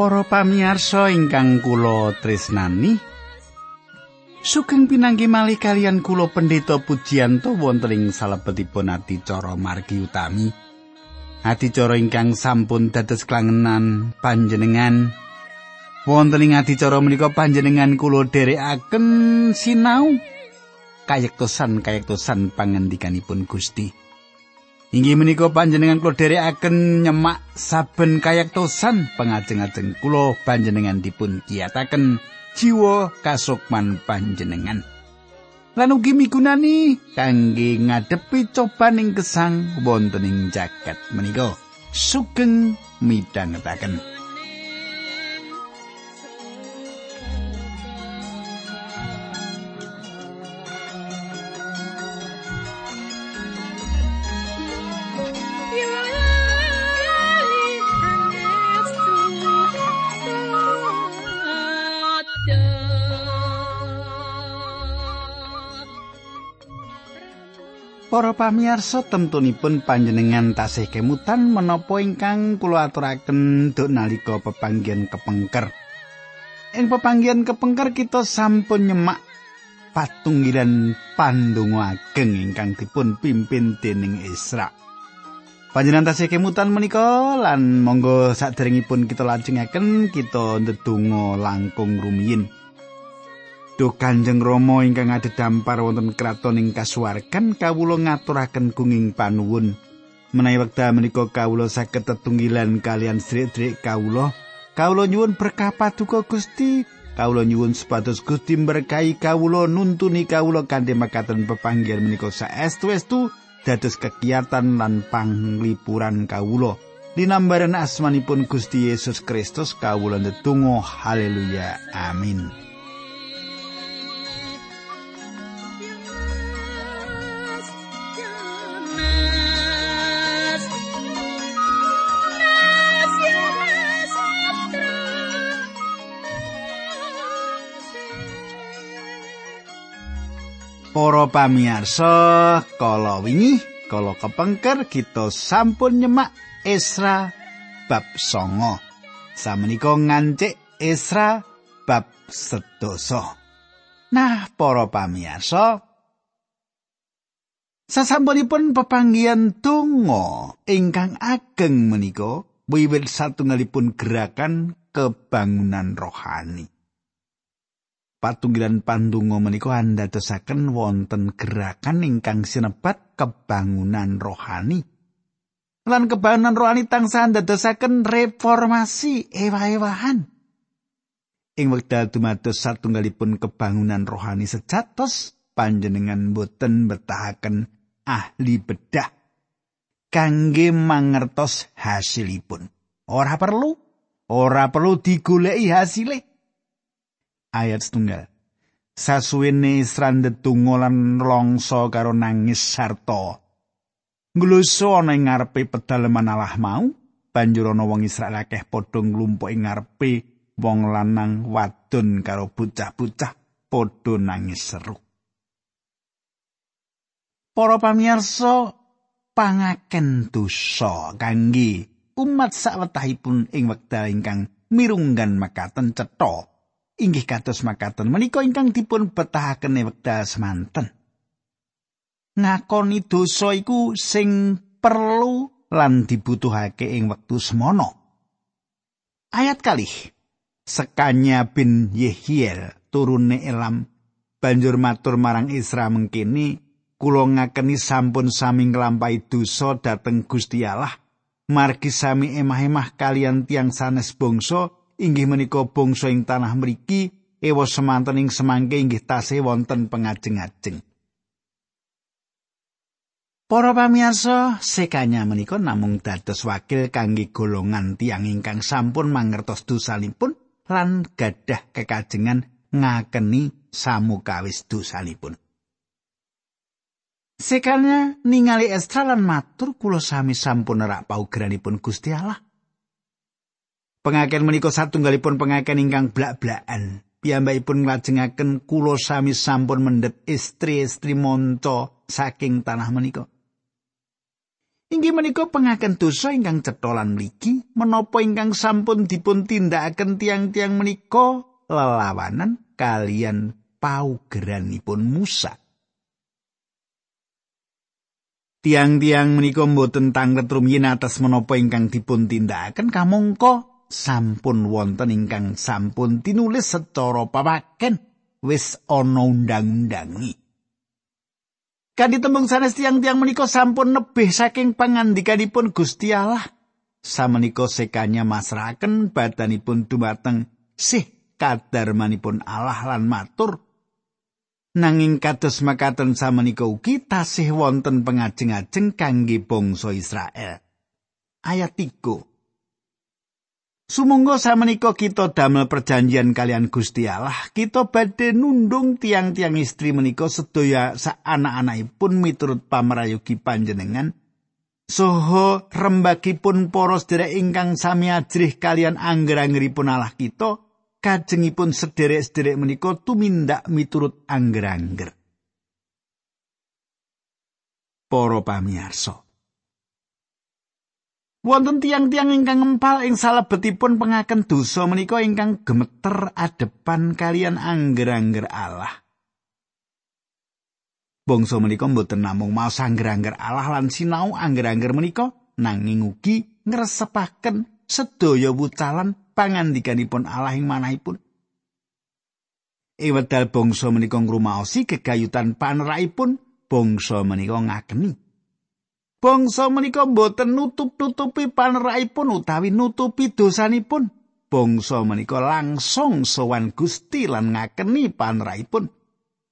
Para pamirsa ingkang kula tresnani, sugeng pinanggi malih kalian kula pendeta Pujiyanto wonten ing salebetipun adicara margi utami. Adicara ingkang sampun dados klangenan panjenengan wonten ing adicara menika panjenengan kula dherekaken sinau kayektosan-kayektosan pangendikanipun Gusti. Inggih menika panjenengan kula dherekaken nyemak saben kayektosan pangajeng-ajeng kula panjenengan dipun kiyataken jiwa kasukman panjenengan. Lan ugi migunani kangge ngadepi cobaning gesang wonten ing jagat menika. Sugeng midhangetaken. Para pamirsa temtunipun panjenengan tasih kemutan menapa ingkang kula aturaken nalika pepanggihan kepengker. Ing pepanggihan kepengker kita sampun nyemak patunggilan pandonga ageng ingkang dipun pimpin dening Isra. Panjenengan tasih kemutan menika lan monggo saderengipun kita lajengaken kita ndedonga langkung rumiyin. Duh Kanjeng Rama ingkang dampar wonten kraton ing kasuwargan kawula ngaturaken gunging panuwun. Menawi wekdal menika kawula saged tetunggilan kalian sedherek kawula. Kawula nyuwun berkah paduka Gusti. Kawula nyuwun supados Gusti berkahi kawula nuntuni kawula kanthi makaten pepanggihan menika saestu-estu dados kegiatan lan panglipuran kawula. Dinambaran asmanipun Gusti Yesus Kristus kawula ndedonga haleluya amin. Para pamirsa, kala wingi, kala kepengker kita sampun nyemak Esra bab 9. Samenika ngancik Esra bab sedoso. Nah, para pamirsa, sasampunipun pepanggihan donga ingkang ageng menika wiwit satunggalipun gerakan kebangunan rohani. Patunggilan pandungo menika andadosaken wonten gerakan ingkang sinebat kebangunan rohani. Lan kebangunan rohani tansah andadosaken reformasi ewah-ewahan. Ing wekdal dumados satunggalipun kebangunan rohani sejatos panjenengan boten betahaken ahli bedah kangge mangertos hasilipun. Ora perlu, ora perlu digoleki hasilipun. Ayat setunggal. Sasuwene srandet tungo lan longso karo nangis sarta. Ngluso ana ing ngarepe pedaleman Allah mau, banjur ana wong Israel akeh padha nglumpuk ing ngarepe wong lanang wadon karo bocah-bocah padha nangis seru. Para pamirsa, pangaken dosa kangge umat sawetahipun ing wekdal ingkang mirunggan makaten cetha inggih kados makaten. Menika ingkang dipun betahaken wekdal semanten. Ngakoni dosa iku sing perlu lan dibutuhake ing wektu semono ayat kali sekanya bin Yehiel turune Elam. Banjur matur marang Isra mengkini kula ngakeni sampun sami nglampahi dosa dhateng Gusti Allah. Margi sami emah-emah kalian tiang sanes bangsa inggih menika bangsa ing tanah mriki ewa semanten ing semangke inggih tasih wonten pengajeng-ajeng. Para pamirsa, sekanya menika namung dados wakil kangge golongan tiang ingkang sampun mangertos dosanipun lan gadah kekajengan ngakeni samukawis dosanipun. Sekanya ningali Estra lan matur kula sami sampun nerak paugeranipun Gusti Allah. Pengaken menika satunggalipun pengaken ingkang blak-blakan. Piyambakipun nglajengaken kula sami sampun mendhet istri-istri monco saking tanah menika. Inggih menika pengaken dosa ingkang cetolan mligi menapa ingkang sampun dipun tindakaken tiang-tiang menika lelawanan kalian paugeranipun Musa. Tiang-tiang menika mboten tanglet rumiyin atas menapa ingkang dipun tindakaken kamangka sampun wonten ingkang sampun tinulis secara pawaken wis ana undang-undangi. Kanthi tembung sanes tiang-tiang menika sampun nebih saking pangandikanipun Gusti Allah. Samenika sekanya masrahaken badanipun dumateng sih kadarmanipun Allah lan matur. Nanging kados makaten samenika ugi tasih wonten pengajeng-ajeng kangge bangsa Israel. Ayat 3. Sumangga samenika kita damel perjanjian kalian Gusti Allah, kita badhe nundung tiang-tiang istri menika sedaya sak anak-anakipun miturut pamrayogi panjenengan. Soho rembagipun para sedherek ingkang sami ajrih kalian angger-anggeripun Allah kita, kajengipun sederek-sederek menika tumindak miturut angger-angger. Para pamirsa, Wonten tiang-tiang ingkang ngempal ing salebetipun pengaken dosa menika ingkang gemeter adepan kalian angger-angger Allah. Bangsa menika mboten namung maos angger-angger Allah lan sinau angger-angger menika nanging ugi ngresepaken sedaya wucalan pangandikanipun Allah ing manahipun. Ewedal bangsa menika ngrumaosi kegayutan panerakipun bangsa menika ngakeni. Bangsa menika boten nutup-nutupi panerakipun utawi nutupi dosanipun. Bangsa menika langsung sowan Gusti lan ngakeni panerakipun.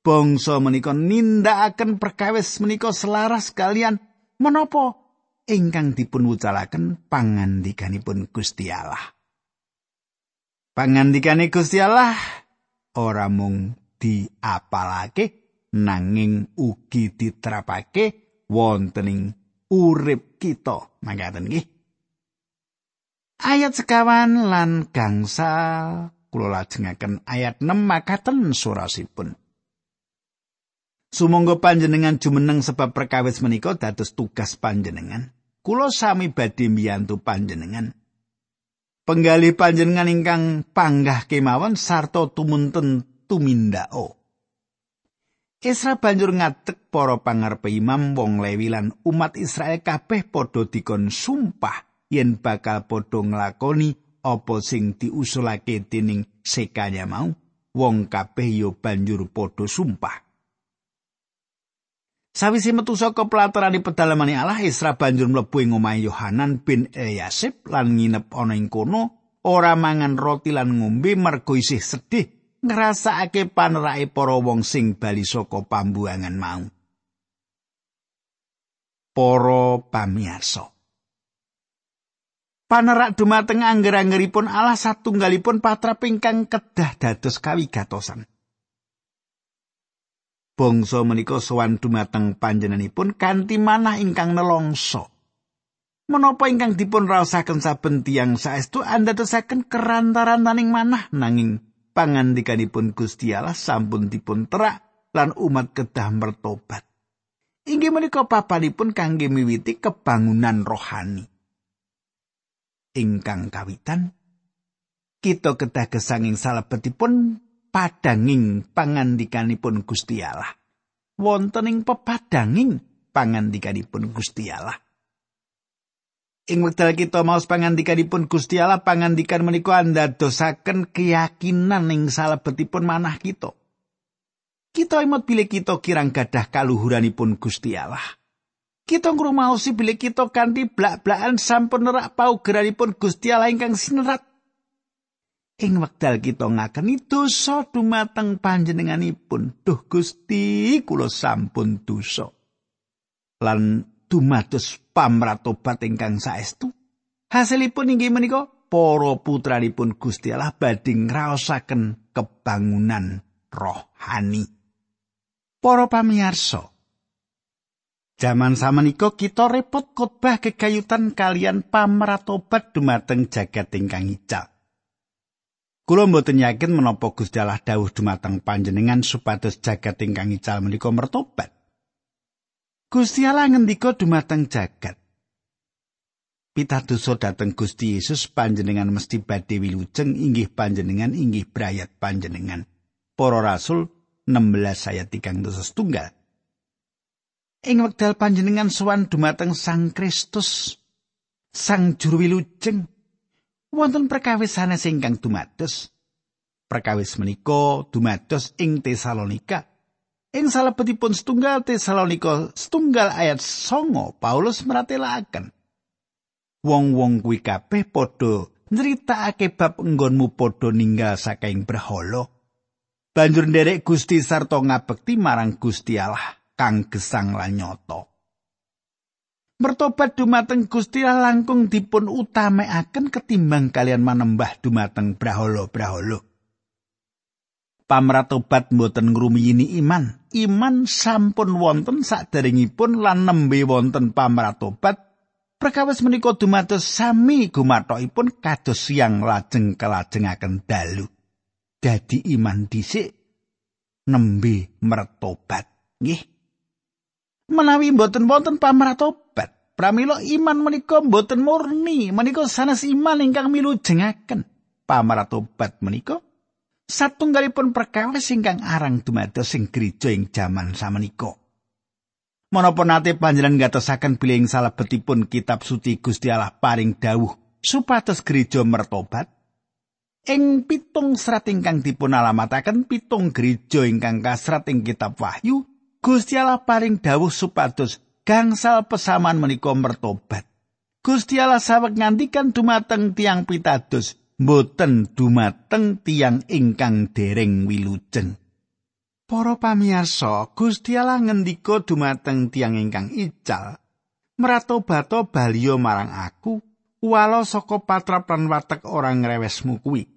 Bangsa menika nindakaken perkawis menika selaras kalian menapa ingkang dipun wucalaken pangandikanipun Gusti Allah. Pangandikane Gusti Allah ora mung diapalake nanging ugi diterapake wonten urip kita mangkaten nggih ayat sekawan lan gangsa kula lajengaken ayat 6 makaten surasipun Sumangga panjenengan jumeneng sebab perkawis menika dados tugas panjenengan. Kulo sami badhe mbiyantu panjenengan. Penggali panjenengan ingkang panggah kemawon sarta tumunten tumindao. Isra banjur ngadeg para pangarepe imam wong Lewi lan umat Israel kabeh padha dikon sumpah yen bakal padha nglakoni apa sing diusulake dening sekanya mau. Wong kabeh yo banjur padha sumpah. Sawise metu saka pelataran di pedalaman Allah Isra banjur mlebu ing omahe Yohanan bin Eliasib lan nginep ana ing kono. Ora mangan roti lan ngombe mergo isih sedih ngrasakake panerake para wong sing bali saka pambuangan mau. Para pamirsa. Panerak dumateng angger-anggeripun Allah satunggalipun patra pingkang kedah dados kawigatosan. Bangsa menika sowan dumateng panjenenganipun kanthi manah ingkang nelongso. Menapa ingkang dipun raosaken saben tiyang saestu andadosaken kerantaran taning manah nanging pangandikanipun Gusti Allah sampun dipun terak lan umat kedah mertobat. Inggih menika papanipun kangge miwiti kebangunan rohani. Ingkang kawitan kita kedah gesanging salebetipun padanging pangandikanipun Gusti Allah. Wonten ing pepadanging pangandikanipun Gusti Allah. Ing wekdal kita maos pangandikanipun Gusti Allah pangandikan menika andadosaken keyakinan ing salebetipun manah kita. Kita imut bilih kita kirang gadah kaluhuranipun Gusti Allah. Kita ngrumaosi bilih kita kanthi blak-blakan sampun nerak paugeranipun Gusti Allah ingkang sinerat. Ing wekdal kita ngakeni dosa dumateng panjenenganipun, duh Gusti kula sampun dosa. Lan dumados pamratobat ingkang saestu. Hasilipun inggih menika para putranipun Gusti Allah badhe ngraosaken kebangunan rohani. Para pamirsa, Jaman samenika kita repot khotbah kegayutan kalian pamratobat dumateng jagat ingkang ical. Kula mboten yakin menapa Gusti Allah dawuh dumateng panjenengan supados jagat ingkang ical menika mertobat. Gusti Allah ngendika dumateng jagat. pitadosa dhateng Gusti Yesus panjenengan mesti badhe wilujeng inggih panjenengan inggih brayat panjenengan. Para Rasul 16 ayat 3 tunggal. Ing wekdal panjenengan sowan dumateng Sang Kristus, Sang Juru Wilujeng, wonten perkawis sanes ingkang dumados. Perkawis menika dumados ing Tesalonika. Ing salebetipun setunggal Tesalonika setunggal ayat songo Paulus meratelaken. wong-wong kuwi kabeh padha nyritakake bab enggonmu padha ninggal saking berhala. Banjur nderek Gusti sarta ngabekti marang Gusti Allah kang gesang lan nyata. Mertobat dumateng Gusti langkung dipun utamekaken ketimbang kalian manembah dumateng brahala-brahala. Pamratobat mboten ngrumiyini iman. Iman sampun wonten saderengipun lan nembe wonten pamratobat Perkawis menika dumados sami gumathokipun kados siang lajeng kelajengaken dalu. Dadi iman dhisik nembe mertobat. Nggih. Menawi mboten wonten pamratobat, pramila iman menika mboten murni, menika sanes iman ingkang milu jengaken. Pamratobat menika satunggalipun perkawis ingkang arang dumados ing gereja ing jaman samenika. Menapa nate panjenengan ngatosaken bilih ing salebetipun kitab suci Gusti Allah paring dawuh supados gereja mertobat? Ing pitung serat ingkang dipun alamataken pitung gereja ingkang kasrat ing kitab Wahyu, Gusti Allah paring dawuh supados gangsal pesaman menika mertobat. Gusti Allah saweg ngantikan dumateng tiang pitados, mboten dumateng tiang ingkang dereng wilujeng. Para pamirsa, Gusti Allah ngendika dumateng tiang ingkang ical, "Mratobato baliyo marang aku, walo saka patrap lan watek orang ngrewesmu kuwi."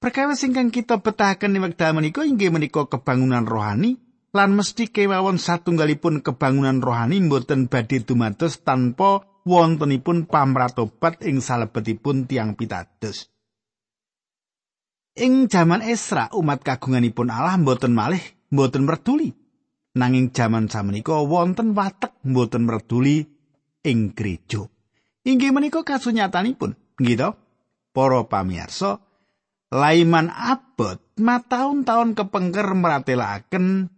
Perkawis ingkang kita betahaken ing wekdal menika inggih menika kebangunan rohani lan mesti kewawon satunggalipun kebangunan rohani mboten badhe dumados tanpa wontenipun pamratobat ing salebetipun tiang pitados. Ing jaman Esra umat kagunganipun Allah mboten malih mboten merduli. Nanging jaman samenika wonten watek mboten merduli ing gereja. Inggih menika kasunyatanipun, nggih Para pamirsa, laiman abot mataun-taun kepengker meratelaken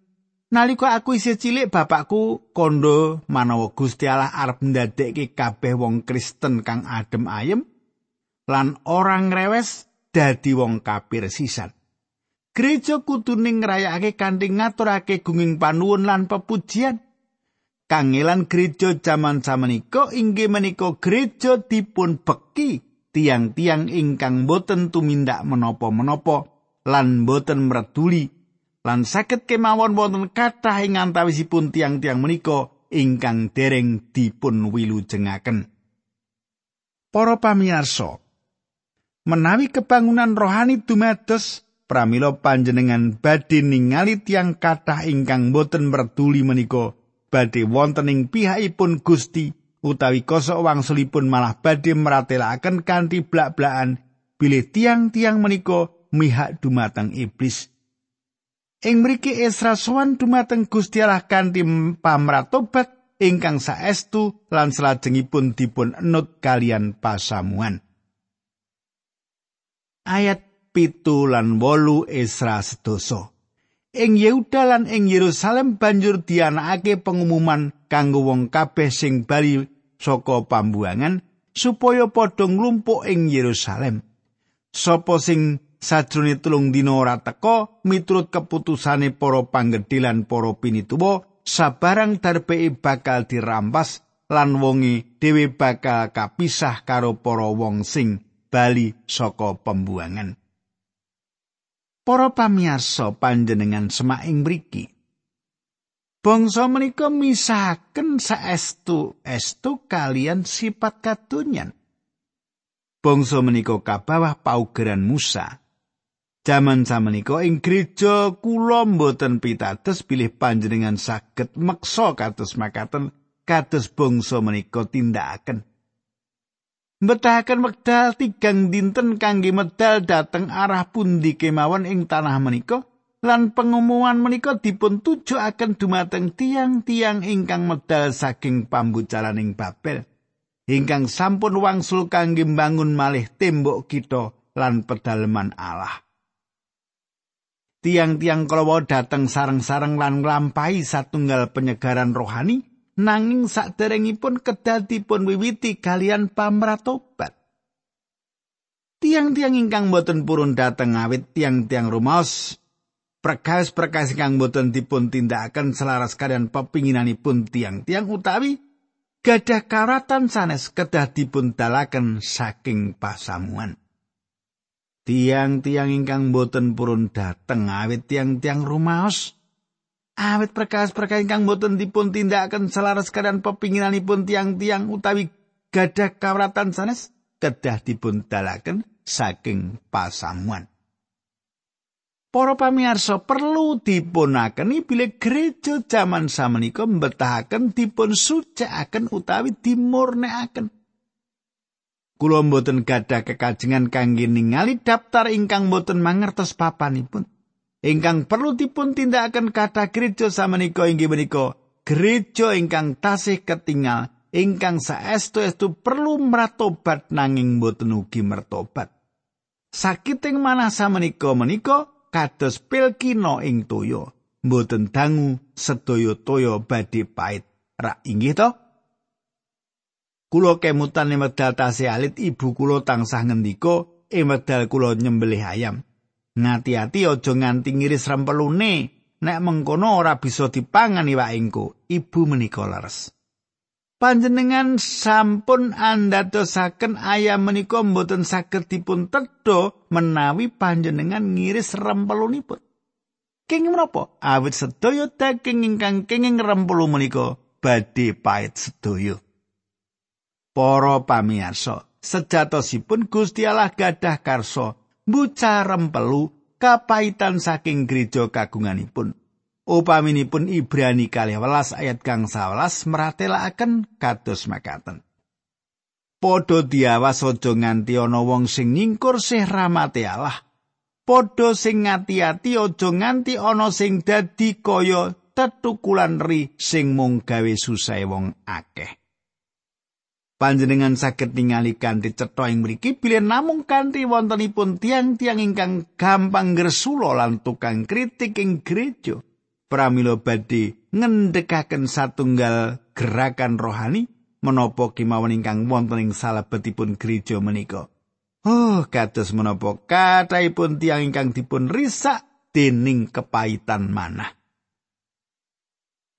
nalika aku isih cilik bapakku kondo manawa Gusti Allah arep ndadekke kabeh wong Kristen kang adem ayem lan orang rewes dadi wong kafir sisan. Gereja kudu ning ngrayakake kanthi ngaturake gunging panuwun lan pepujian. Kangelan gereja jaman samenika inggih menika gereja dipun beki tiang-tiang ingkang boten tumindak menapa-menapa lan boten merduli lan saged kemawon wonten kathah ing antawisipun tiang-tiang menika ingkang dereng dipun wilujengaken. Para pamirsa, menawi kebangunan rohani dumados pramila panjenengan badhe ningali tiang kathah ingkang boten merduli menika badhe wonten ing pihakipun Gusti utawi kosok wangsulipun malah badhe meratelaken kanthi blak-blakan bilih tiang-tiang menika mihak dumateng iblis ing mriki Esra sowan dumateng Gusti Allah kanthi pamratobat ingkang saestu lan salajengipun dipun enut kalian pasamuan. ayat pitu lan wolu Esra sedoso. Ing Yehuda lan ing Yerusalem banjur dianakake pengumuman kanggo wong kabeh sing bali saka pambuangan supaya padha nglumpuk ing Yerusalem. Sopo sing sajrone tulung dina ora teka miturut keputusane para panggedhe lan para pinituwa sabarang darbe bakal dirampas lan wonge dhewe bakal kapisah karo para wong sing bali saka pembuangan. Para pamirsa panjenengan semaing mriki. Bangsa menika misahaken saestu estu kalian sifat katunyan. Bangsa menika kabawah paugeran Musa. Jaman samenika ing gereja kula mboten pitados bilih panjenengan saged meksa kados makaten kados bangsa menika tindakaken. mbetahaken wekdal tigang dinten kangge medal dhateng arah pundi kemawon ing tanah menika lan pengumuman menika dipun tujuaken dumateng tiang-tiang ingkang medal saking pambujalaning Babel ingkang sampun wangsul kangge mbangun malih tembok kita lan pedaleman Allah. Tiang-tiang kalawa dateng sareng-sareng lan nglampahi satunggal penyegaran rohani nanging saderengipun kedah dipun wiwiti kalian pamratobat. Tiang-tiang ingkang boten purun dateng awit tiang-tiang rumaos perkawis-perkawis ingkang boten dipun tindakaken selaras kalian pepinginanipun tiang-tiang utawi gadah karatan sanes kedah dipun dalaken saking pasamuan. Tiang-tiang ingkang boten purun dateng awit tiang-tiang rumaos awit perkawis-perkawis ingkang boten dipun tindakaken selaras kalian pepinginanipun tiang-tiang utawi gadah karatan sanes kedah dipun dalaken saking pasamuan. Para pamirsa perlu dipunakeni bilih gereja jaman samenika mbetahaken dipun sucikaken utawi dimurnekaken. Kula mboten gadah kekajengan kangge ningali daftar ingkang mboten mangertos papanipun. Ingkang perlu dipun tindakaken kata gereja samenika inggih menika gereja ingkang tasih ketinggal ingkang saestu-estu perlu meratobat nanging mboten ugi mertobat. Sakiting manasa menika menika kados pilkino ing toya mboten dangu sedaya toya badhe pait rak inggih to kula kemutan ing medal tasih alit ibu kula tansah ngendika ing medal kula nyembelih ayam ngati-ati aja nganti ngiris rempelune nek mengkono ora bisa dipangan iwak engko ibu menika leres panjenengan sampun andhatosaken ayam menika mboten saged dipun tedha menawi panjenengan ngiris rempelunipun. King menapa? Awit sedaya daging ingkang kenging rempelu menika badhe pait sedaya. Para pamirsa, sejatosipun Gusti Allah gadah karsa mbuca rempelu kapaitan saking gereja kagunganipun. Upaminipun Ibrani kalih welas ayat kang sawelas meratelaken kados makaten. Podho diawas aja nganti ana wong sing nyingkur sih rahmate Allah. Podho sing ngati-ati aja nganti ana sing dadi kaya tetukulan ri sing mung gawe susah wong akeh. Panjenengan saged ningali kanthi cetha ing mriki bilih namung kanthi wontenipun tiang-tiang ingkang gampang gresula lan tukang kritik ing gereja. pramila badhe ngendhekaken satunggal gerakan rohani menapa kemawon ingkang wonten ing salebetipun gereja menika. Oh, kados menapa kathahipun tiang ingkang dipun risak dening kepaitan manah.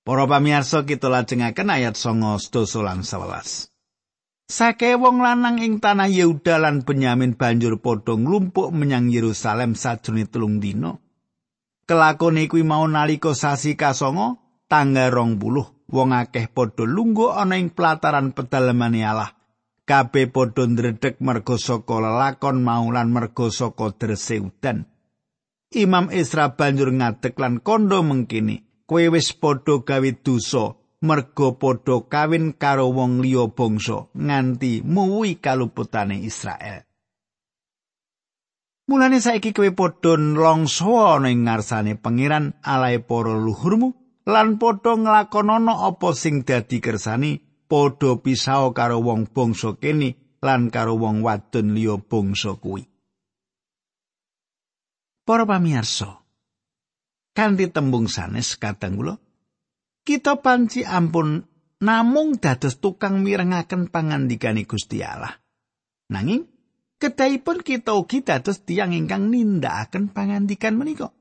Para pamirsa kita lajengaken ayat 9 lan 11. Sake wong lanang ing tanah Yehuda lan Benyamin banjur padha nglumpuk menyang Yerusalem sajroning telung dina. Kelakone kuwi mau nalika sasi kasongo tangga rong puluh wong akeh padha lungguh ana ing pelataran pedalemane Allah. Kabeh padha ndredeg merga saka lelakon mau lan merga saka drese udan. Imam Isra banjur ngadeg lan kondo mengkini, kowe wis padha gawe dosa merga padha kawin karo wong liya bangsa nganti muwi kaluputane Israel. Mulane saiki kowe padha nlongso ana ing ngarsane pangeran alae para luhurmu lan padha nglakonana apa sing dadi kersani padha pisau karo wong bangsa kene lan karo wong wadon liya bangsa kuwi. Para pamirsa, kanthi tembung sanes kadang kula kita panci ampun namung dados tukang mirengaken pangandikane Gusti Allah. Nanging kedahipun kita ugi dados tiyang ingkang nindakaken pangandikan menika.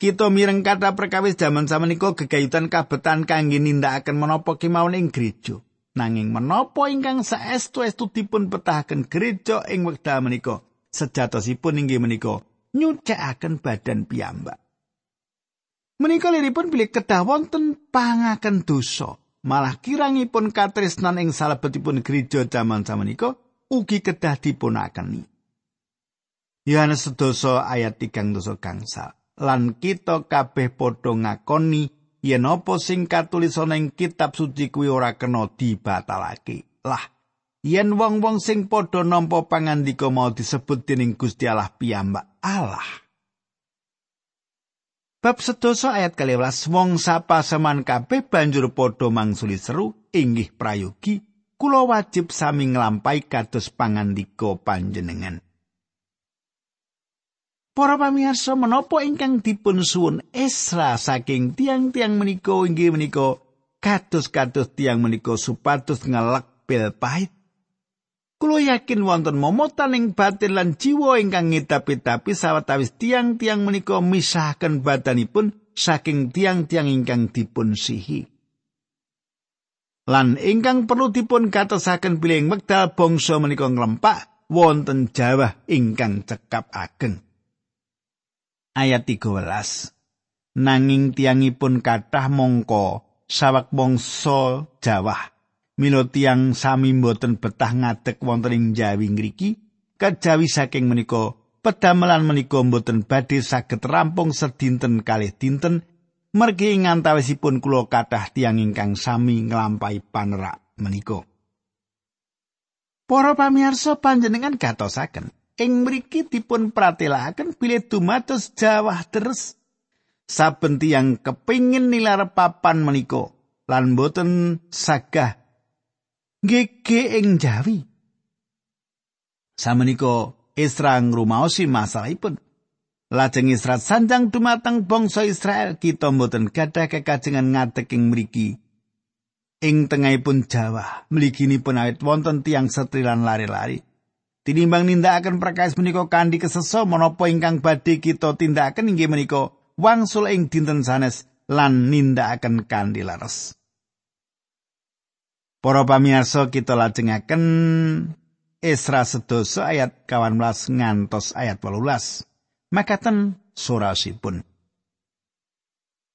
Kita mireng kata perkawis jaman samenika gegayutan kabetan kangge nindakaken menapa kemawon ing gereja. Nanging menapa ingkang saestu-estu dipun petahaken gereja ing wekdal menika sejatosipun inggih menika nyucikaken badan piyambak. Menika liripun bilih kedah wonten pangaken dosa. Malah kirangipun katresnan ing salebetipun gereja jaman samenika ugi kedah dipunakeni. Yohanes sedoso ayat tigang dosa gangsa. Lan kita kabeh padha ngakoni yen apa sing katulis ana ing kitab suci kuwi ora kena dibatalake. Lah, yen wong-wong sing padha nampa pangandika mau disebut dening Gusti Allah piyambak Allah. Bab sedoso ayat kaliwelas wong sapa seman kabeh banjur padha mangsuli seru inggih prayogi kula wajib sami nglampahi kados pangandika panjenengan. Para pamirsa menapa ingkang dipun suwun Esra saking tiang-tiang menika inggih menika kados-kados tiang menika supados ngelek pil pahit. Kulo yakin wonten momotan ing batin lan jiwa ingkang ngedapi-dapi sawetawis tiang-tiang menika misahkan badanipun saking tiang-tiang ingkang dipun sihi. Lan ingkang perlu dipun katosaken bilih wekdal bangsa menika nglempak wonten Jawa ingkang cekap ageng. Ayat 13. Nanging tiangipun kathah mongko sawak bangsa Jawa Milo tiang sami mboten betah ngadeg wonten ing Jawi ngriki, kejawi saking menika pedamelan menika mboten badhe saged rampung sedinten kalih dinten mergi ngantawisipun kula kathah tiang ingkang sami nglampahi panerak menika. Para pamirsa panjenengan gatosaken ing mriki dipun pratelakaken bilih dumados Jawa terus saben tiang kepingin nilar papan menika lan boten sagah gege ing Jawi. Samenika Isra ngrumaosi masalahipun. Lajeng Isra sanjang dumateng bangsa Israel kita mboten gadah kekajengan ngadeg ing mriki. Ing tengahipun Jawa, mliginipun awit wonten tiang setrilan lari-lari. Tinimbang nindakaken perkais menika kanthi keseso menapa ingkang badhe kita tindakaken inggih menika wangsul ing dinten sanes lan nindakaken kanthi laras. Para pamirsa kita lajengaken Esra sedoso ayat 18 ngantos ayat 18. Makaten surasipun.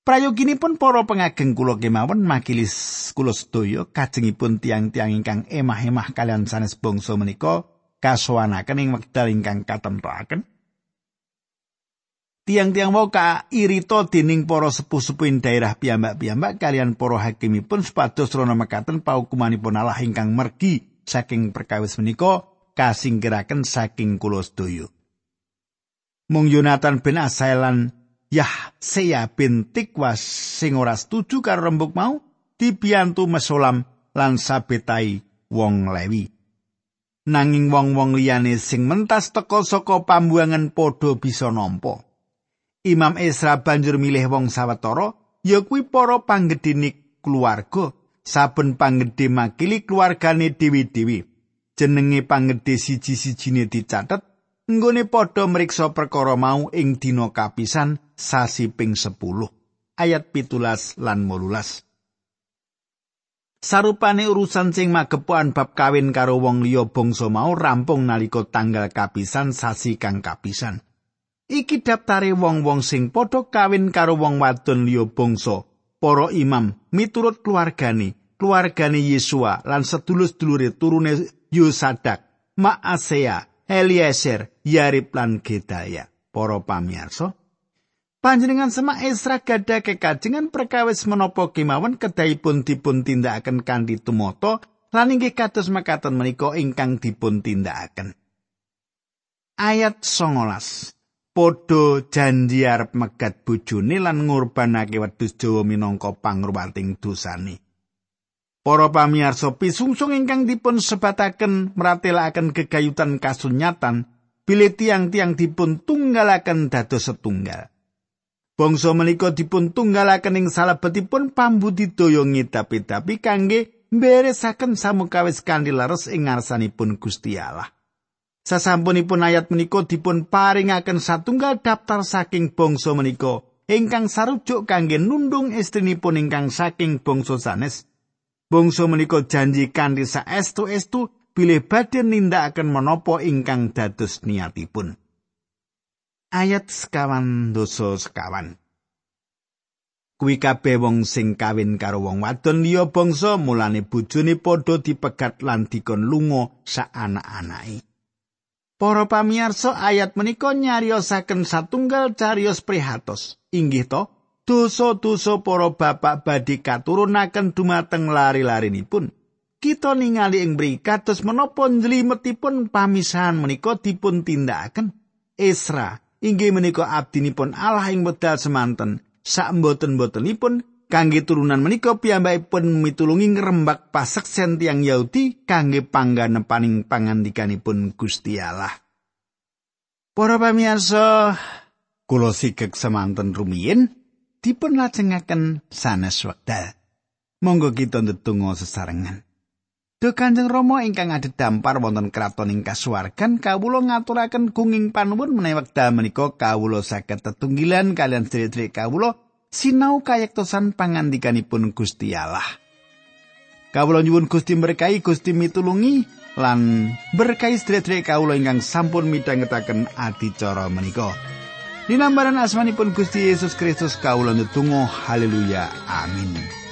Prayoginipun para pengageng kula kemawon makilis kula sedaya kajengipun tiang-tiang ingkang emah-emah kalian sanes bangsa menika kasuwanaken ing wekdal ingkang katemtoaken. Tiang-tiang wau ka irito dening para sepuh-sepuhin daerah piyambak-piyambak kalian para hakimipun supados rono mekaten paukumanipun Allah ingkang mergi saking perkawis menika kasinggiraken saking kula sedaya. Mung Yonatan bin Asailan Yah Seya bin Tikwas sing ora setuju karo rembuk mau dibiyantu mesolam lan sabetai wong Lewi. Nanging wong-wong liyane sing mentas teka saka pambuangan padha bisa nampa. Imam Esra banjur milih wong sawetara ya kuwi para panggedhene keluarga. Saben panggedhe makili keluargane dewi-dewi jenenge panggedhe siji-sijine dicatet nggone padha mriksa perkara mau ing dina kapisan sasi ping 10 ayat pitulas lan molulas. Sarupane urusan sing magepokan bab kawin karo wong liya bangsa mau rampung nalika tanggal kapisan sasi kang kapisan. Iki daftare wong-wong sing padha kawin karo wong wadon liya bangsa, para imam miturut keluargane, keluargane Yesua lan sedulur-dulure turune Yosadak, Maasea, Eliezer, Yarib lan Gedaya. Para pamirsa, panjenengan semak Esra gadah kekajengan perkawis menapa kemawon kedahipun dipun tindakaken kanthi tumata lan inggih kados makaten menika ingkang dipun tindakaken. Ayat 19 padha janji arep megat bojone lan ngorbanake wedhus Jawa minangka pangruwating dosane. Para pamirsa pisungsung ingkang dipun sebataken meratelaken gegayutan kasunyatan bilih tiang-tiang dipun tunggalaken dados setunggal. Bangsa menika dipun tunggalaken ing salebetipun pambudidaya ngedapi-dapi kangge mberesaken samukawis kanthi leres ing ngarsanipun Gusti Allah. Sasampunipun ayat menika dipun paringaken satunggal daftar saking bangsa menika ingkang sarujuk kangge nundung istrinipun ingkang saking bangsa sanes. Bangsa menika janji kanthi saestu-estu bilih badhe nindakaken menapa ingkang dados niatipun. Ayat sekawan dosa sekawan. Kuwi kabeh wong sing kawin karo wong wadon liya bangsa mulane bojone padha dipegat lan dikon lunga sak anak-anake. Para pamirsa ayat menika nyariosaken satunggal cariyos prihatos. Inggih to, dosa-dosa para bapak badhe katurunaken dumateng lari-larinipun. Kita ningali ing mriki kados menapa njlimetipun pamisahan menika dipun tindakaken. Esra inggih menika abdinipun Allah ing wedal semanten. Sak mboten-mbotenipun kangge turunan menika piyambakipun mitulungi ngrembak paseksen tiang Yahudi kangge pangganepaning pangandikanipun Gusti Allah. Para pamirsa, kula sigek semanten rumiyin dipun lajengaken sanes wekdal. Monggo kita ndedonga sesarengan. Duh Kanjeng Rama ingkang adhedhampar wonten kraton ing kasuwargan kawula ngaturaken gunging panuwun menawi wekdal menika kawula saged tetunggilan kalian sedherek kawula sinau kayektosan pangandikanipun Gusti Allah. Kawula nyuwun Gusti berkahi Gusti mitulungi lan berkahi sedherek kawula ingkang sampun midhangetaken adicara menika. Dinambaran asmanipun Gusti Yesus Kristus kawula netunggal haleluya amin.